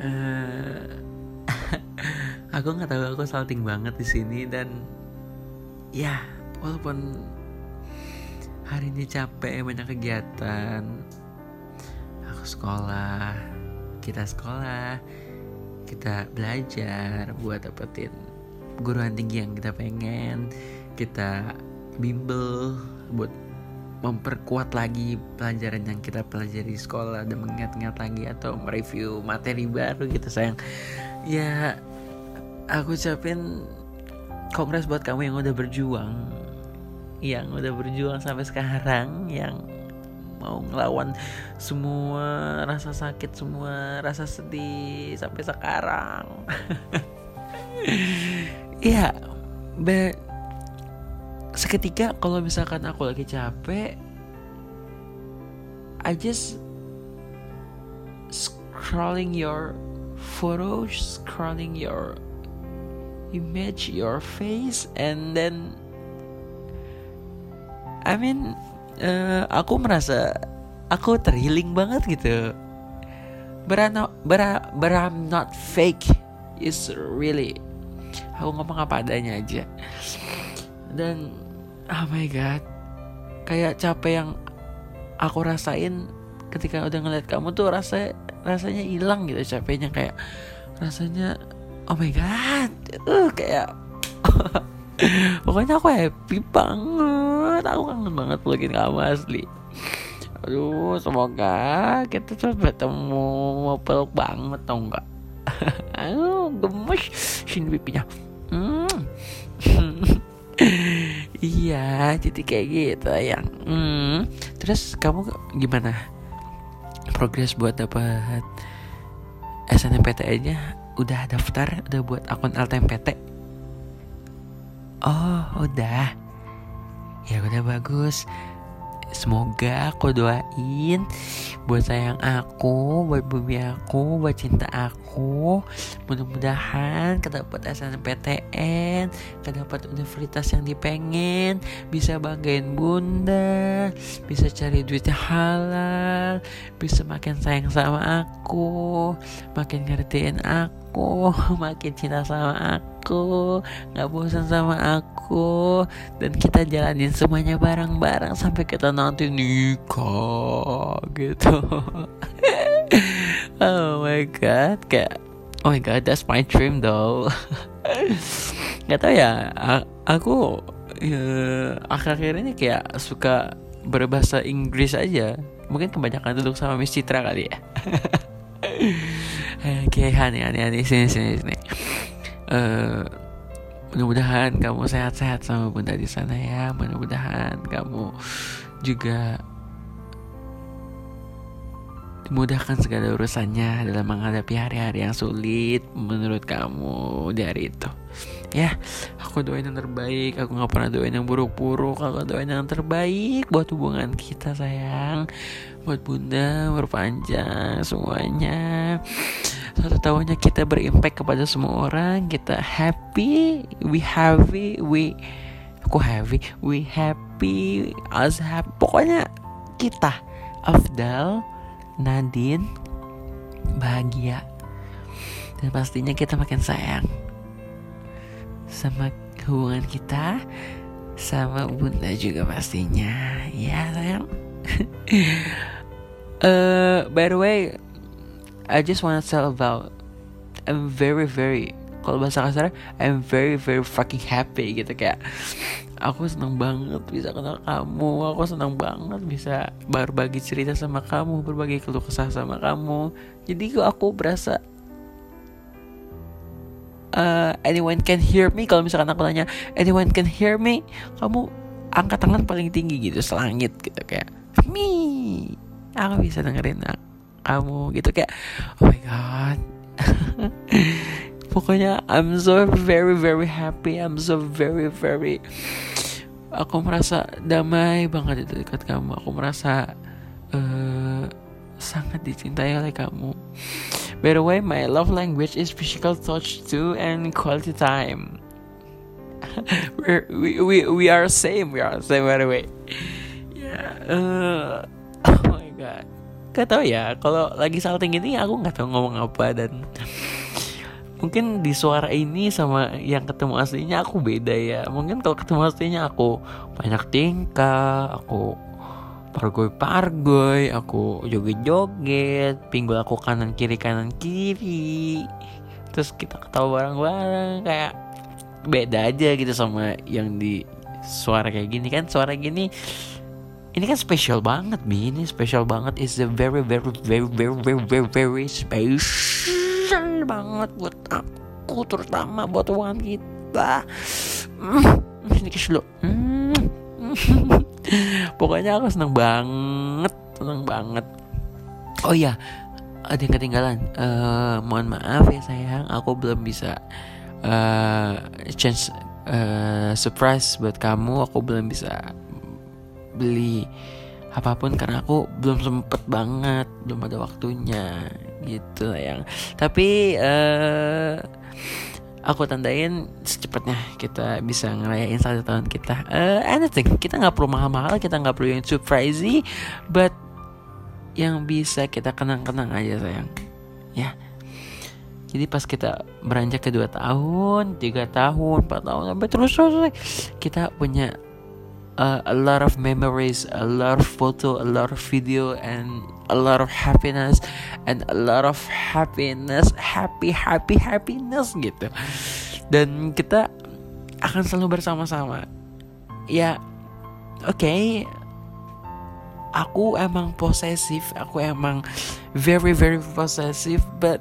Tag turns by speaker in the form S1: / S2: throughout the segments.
S1: uh, aku nggak tahu aku salting banget di sini dan ya walaupun hari ini capek banyak kegiatan aku sekolah kita sekolah kita belajar buat dapetin guruan tinggi yang kita pengen kita bimbel buat memperkuat lagi pelajaran yang kita pelajari di sekolah dan mengingat-ingat lagi atau mereview materi baru gitu sayang. Ya aku ucapin kongres buat kamu yang udah berjuang yang udah berjuang sampai sekarang yang mau ngelawan semua rasa sakit semua rasa sedih sampai sekarang. Ya be seketika kalau misalkan aku lagi capek I just scrolling your photos scrolling your image your face and then I mean uh, aku merasa aku terhealing banget gitu. But I'm I'm not fake. Is really aku ngomong apa adanya aja dan oh my god. Kayak capek yang aku rasain ketika udah ngeliat kamu tuh rasa rasanya hilang gitu capeknya. Kayak rasanya oh my god. Uh kayak pokoknya aku happy banget. Aku kangen banget pelugin kamu asli. Aduh semoga kita cepet ketemu mau peluk banget tau nggak? Aduh gemes. Sini pipinya hmm. Iya jadi kayak gitu yang hmm. terus kamu gimana progres buat dapat SNMPTN nya udah daftar udah buat akun LTMPT Oh, udah. Ya udah bagus. Semoga aku doain buat sayang aku, buat bumi aku, buat cinta aku. Mudah-mudahan kedapat SNMPTN, kedapat universitas yang dipengen, bisa banggain bunda, bisa cari duit halal, bisa makin sayang sama aku, makin ngertiin aku, makin cinta sama aku aku nggak bosan sama aku. Dan kita jalanin semuanya bareng-bareng sampai kita nanti nikah gitu oh my god kayak oh my god that's my dream though. Nggak tau ya aku ya, akhir-akhir ini kayak suka berbahasa Inggris aja. Mungkin kebanyakan duduk sama Miss Citra kali ya. Oke, okay, honey, honey, honey, sini, sini, sini. Uh, mudah-mudahan kamu sehat-sehat sama bunda di sana ya. Mudah-mudahan kamu juga dimudahkan segala urusannya dalam menghadapi hari-hari yang sulit menurut kamu dari itu. Ya aku doain yang terbaik. Aku nggak pernah doain yang buruk-buruk. Aku doain yang terbaik buat hubungan kita sayang. Buat bunda berpanjang semuanya. Satu tahunnya kita berimpact kepada semua orang. Kita happy we happy we aku happy we happy us happy. Pokoknya kita Afdal Nadine bahagia. Dan pastinya kita makin sayang sama hubungan kita sama bunda juga pastinya. Ya sayang. Uh, by the way I just wanna tell about I'm very very kalau bahasa kasar I'm very very fucking happy gitu kayak aku senang banget bisa kenal kamu. Aku senang banget bisa berbagi cerita sama kamu berbagi keluh kesah sama kamu. Jadi kok aku berasa uh, anyone can hear me? Kalau misalkan aku tanya anyone can hear me? Kamu angkat tangan paling tinggi gitu selangit gitu kayak me. Aku bisa dengerin kamu gitu kayak oh my god pokoknya I'm so very very happy. I'm so very very aku merasa damai banget itu dekat kamu. Aku merasa uh, sangat dicintai oleh kamu. By the way my love language is physical touch too and quality time. We're, we we we are same we are same by the way. Yeah uh, oh my god. Gak tau ya kalau lagi salting ini aku nggak tahu ngomong apa dan mungkin di suara ini sama yang ketemu aslinya aku beda ya. Mungkin kalau ketemu aslinya aku banyak tingkah aku pargoy pargoy aku joget joget pinggul aku kanan kiri kanan kiri terus kita ketawa bareng bareng kayak beda aja gitu sama yang di suara kayak gini. Kan suara gini ini kan spesial banget bi ini spesial banget. Is a very very very very very very very special banget buat aku terutama buat wanita. Mm, ini keslo mm. pokoknya aku seneng banget seneng banget. Oh iya ada yang ketinggalan. Uh, mohon maaf ya sayang aku belum bisa uh, chance uh, surprise buat kamu. Aku belum bisa beli apa pun karena aku belum sempet banget belum ada waktunya gitu yang tapi uh, aku tandain secepatnya kita bisa ngerayain satu tahun kita. Uh, anything kita nggak perlu mahal-mahal kita nggak perlu yang surprisey but yang bisa kita kenang-kenang aja sayang. Ya. Jadi pas kita beranjak ke dua tahun tiga tahun empat tahun sampai terus terus kita punya uh, a lot of memories, a lot of photo, a lot of video, and a lot of happiness, and a lot of happiness, happy, happy, happiness gitu. Dan kita akan selalu bersama-sama. Ya, oke. Okay, aku emang posesif, aku emang very very possessive, but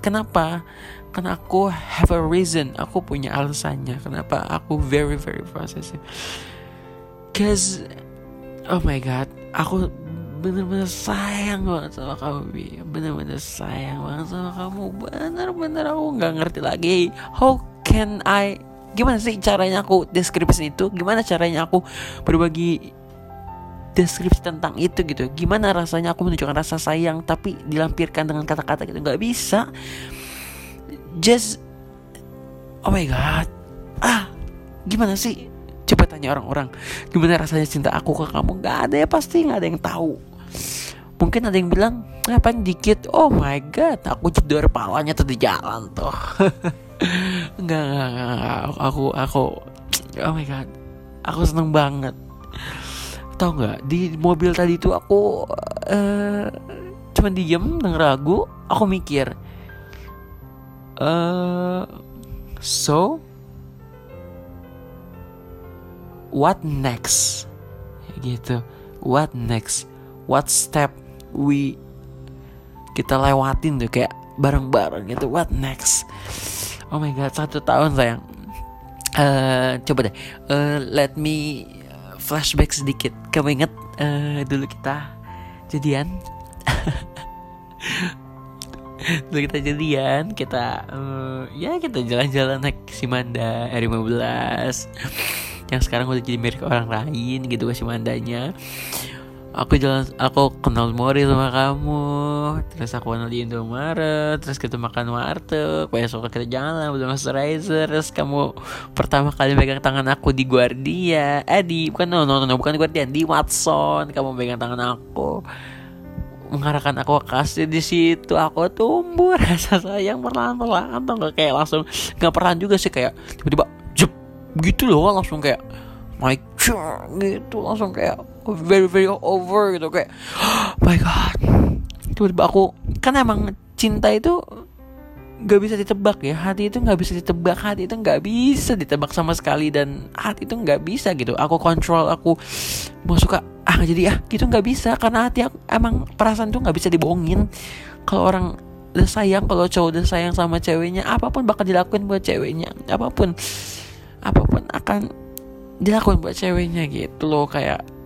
S1: kenapa? Karena aku have a reason, aku punya alasannya kenapa aku very very possessive Cause Oh my god Aku bener-bener sayang banget sama kamu Bi. Bener-bener sayang banget sama kamu. Bener-bener aku gak ngerti lagi How can I Gimana sih caranya aku deskripsi itu? Gimana caranya aku berbagi deskripsi tentang itu gitu? Gimana rasanya aku menunjukkan rasa sayang Tapi dilampirkan dengan kata-kata gitu? Gak bisa. Just Oh my god. Ah Gimana sih? Coba tanya orang-orang. Gimana rasanya cinta aku ke kamu? Gak ada ya pasti gak ada yang tahu Mungkin ada yang bilang Ngapain dikit? Oh my god Aku jedor palanya tuh di jalan tuh. Enggak, enggak, enggak, Aku, aku Oh my god Aku seneng banget. Tahu nggak Di mobil tadi tuh aku uh, Cuman diem Denger ragu Aku mikir uh, So what next? Gitu what next what step we kita lewatin tuh kayak bareng-bareng gitu what next? Oh my god satu tahun sayang. Uh, coba deh. Uh, let me flashback sedikit. Kamu inget uh, dulu kita jadian? Dulu kita jadian kita uh, ya kita jalan-jalan naik Simanda R15 yang sekarang udah jadi milik orang lain gitu si mandanya aku jalan aku kenal Mori sama kamu. Terus aku kenal di Indomaret terus kita makan warteg. Besok kita jalan udah moisturizer terus kamu pertama kali megang tangan aku di Guardia. Eh di bukan no no no, bukan Guardia di Watson. Kamu megang tangan aku. Mengarahkan aku kasih di situ. Aku tumbuh rasa sayang perlahan-perlahan atau nggak? Kayak langsung nggak perlahan juga sih kayak tiba-tiba begitu loh langsung kayak god gitu langsung kayak very very over gitu. Kayak oh my god. Tiba-tiba aku kan emang cinta itu gak bisa ditebak ya. Hati itu gak bisa ditebak. Hati itu gak bisa ditebak sama sekali dan hati itu gak bisa gitu. Aku kontrol aku mau suka ah jadi ah. Gitu gak bisa. Karena hati aku emang perasaan tuh gak bisa dibohongin. Kalau orang udah sayang kalau cowok udah sayang sama ceweknya apa pun bakal dilakuin buat ceweknya. Apa pun apa pun akan dilakukan buat ceweknya gitu loh. Kayak ya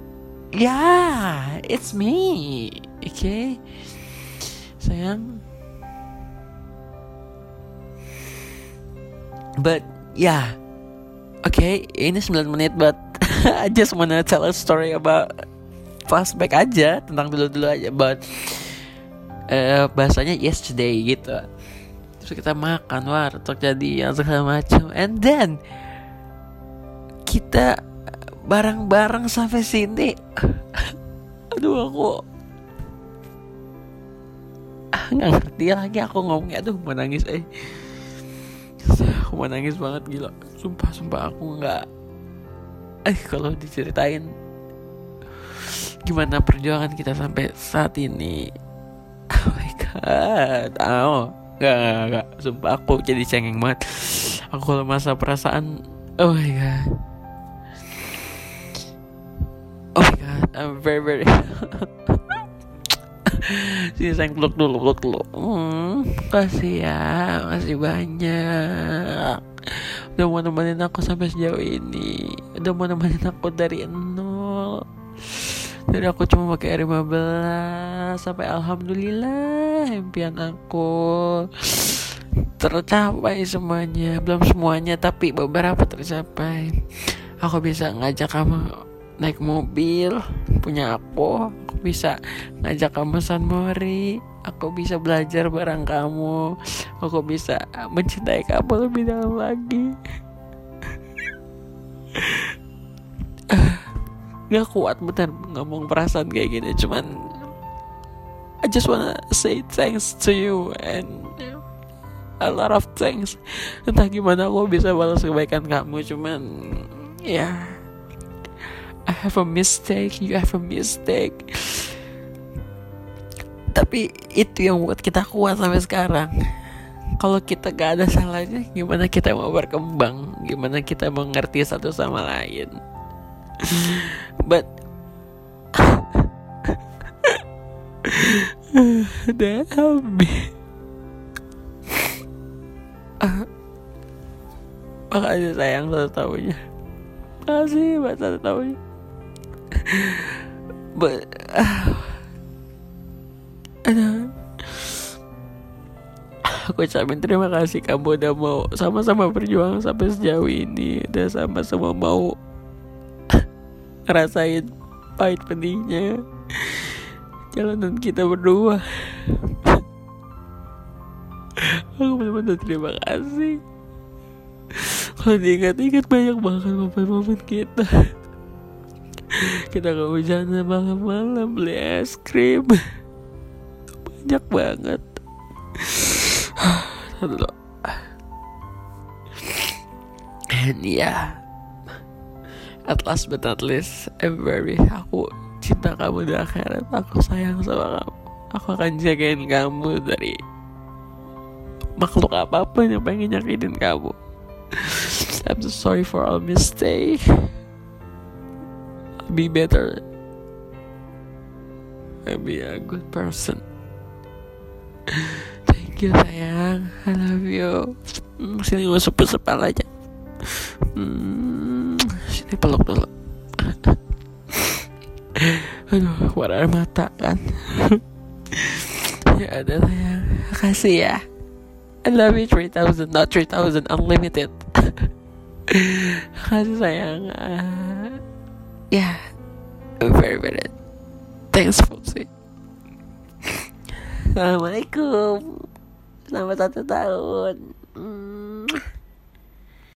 S1: yeah, it's me oke okay? sayang but yeah. oke okay, ini 9 menit but I just wanna tell a story about flashback aja tentang dulu-dulu aja but uh, bahasanya yesterday gitu terus kita makan warteg jadi yang segala macam and then kita bareng-bareng sampai sini. Aduh aku ah, nggak ngerti lagi aku ngomongnya. Tuh mau nangis eh. Aku mau nangis banget gila. Sumpah sumpah aku nggak. Eh kalau diceritain gimana perjuangan kita sampai saat ini? Oh my god. Oh gak gak gak sumpah aku jadi cengeng banget. Aku kalau perasaan. Oh my god I'm very very sini sayang peluk dulu peluk dulu. Hmm, kasih ya kasih banyak. Udah mau nemenin aku sampai sejauh ini. Udah mau nemenin aku dari nol. Dari aku cuma pakai R15 sampai alhamdulillah impian aku tercapai semuanya. Belum semuanya tapi beberapa tercapai. Aku bisa ngajak kamu naik mobil punya aku aku bisa ngajak kamu San Mori aku bisa belajar bareng kamu aku bisa mencintai kamu lebih dalam lagi. Gak kuat bener ngomong perasaan kayak gini cuman I just wanna say thanks to you and a lot of thanks. Entah gimana aku bisa balas kebaikan kamu cuman ya. yeah, I have a mistake, you have a mistake. Tapi itu yang buat kita kuat sampai sekarang. Kalau kita gak ada salahnya, gimana kita mau berkembang? Gimana kita mengerti satu sama lain? But me. makasih sayang satu tahunnya. Makasih buat satu tahunnya. But uh, aku ucapin terima kasih kamu udah mau sama-sama berjuang sampai sejauh ini udah sama-sama mau ngerasain pahit pedihnya. Jalanan kita berdua. Aku benar-benar terima kasih. Kalau diingat-ingat banyak banget momen-momen kita kita kehujanan malam-malam beli es krim. Banyak banget. And yeah. At last but not least I'm very aku cinta kamu di akhirat. Aku sayang sama kamu. Aku akan jagain kamu dari makhluk apa pun yang pengen nyakitin kamu. I'm so sorry for all mistake be better. And be a good person. Thank you sayang. I love you. Hmm, sini gue sepel-sepel aja. Hmm, sini peluk dulu. Aduh air mata kan? Ya ada sayang. Kasih ya. I love you 3000 not 3000 unlimited. Kasih sayang uh, yeah, very very. Thanks Foxy. Assalamualaikum. Selamat satu tahun. Hmm.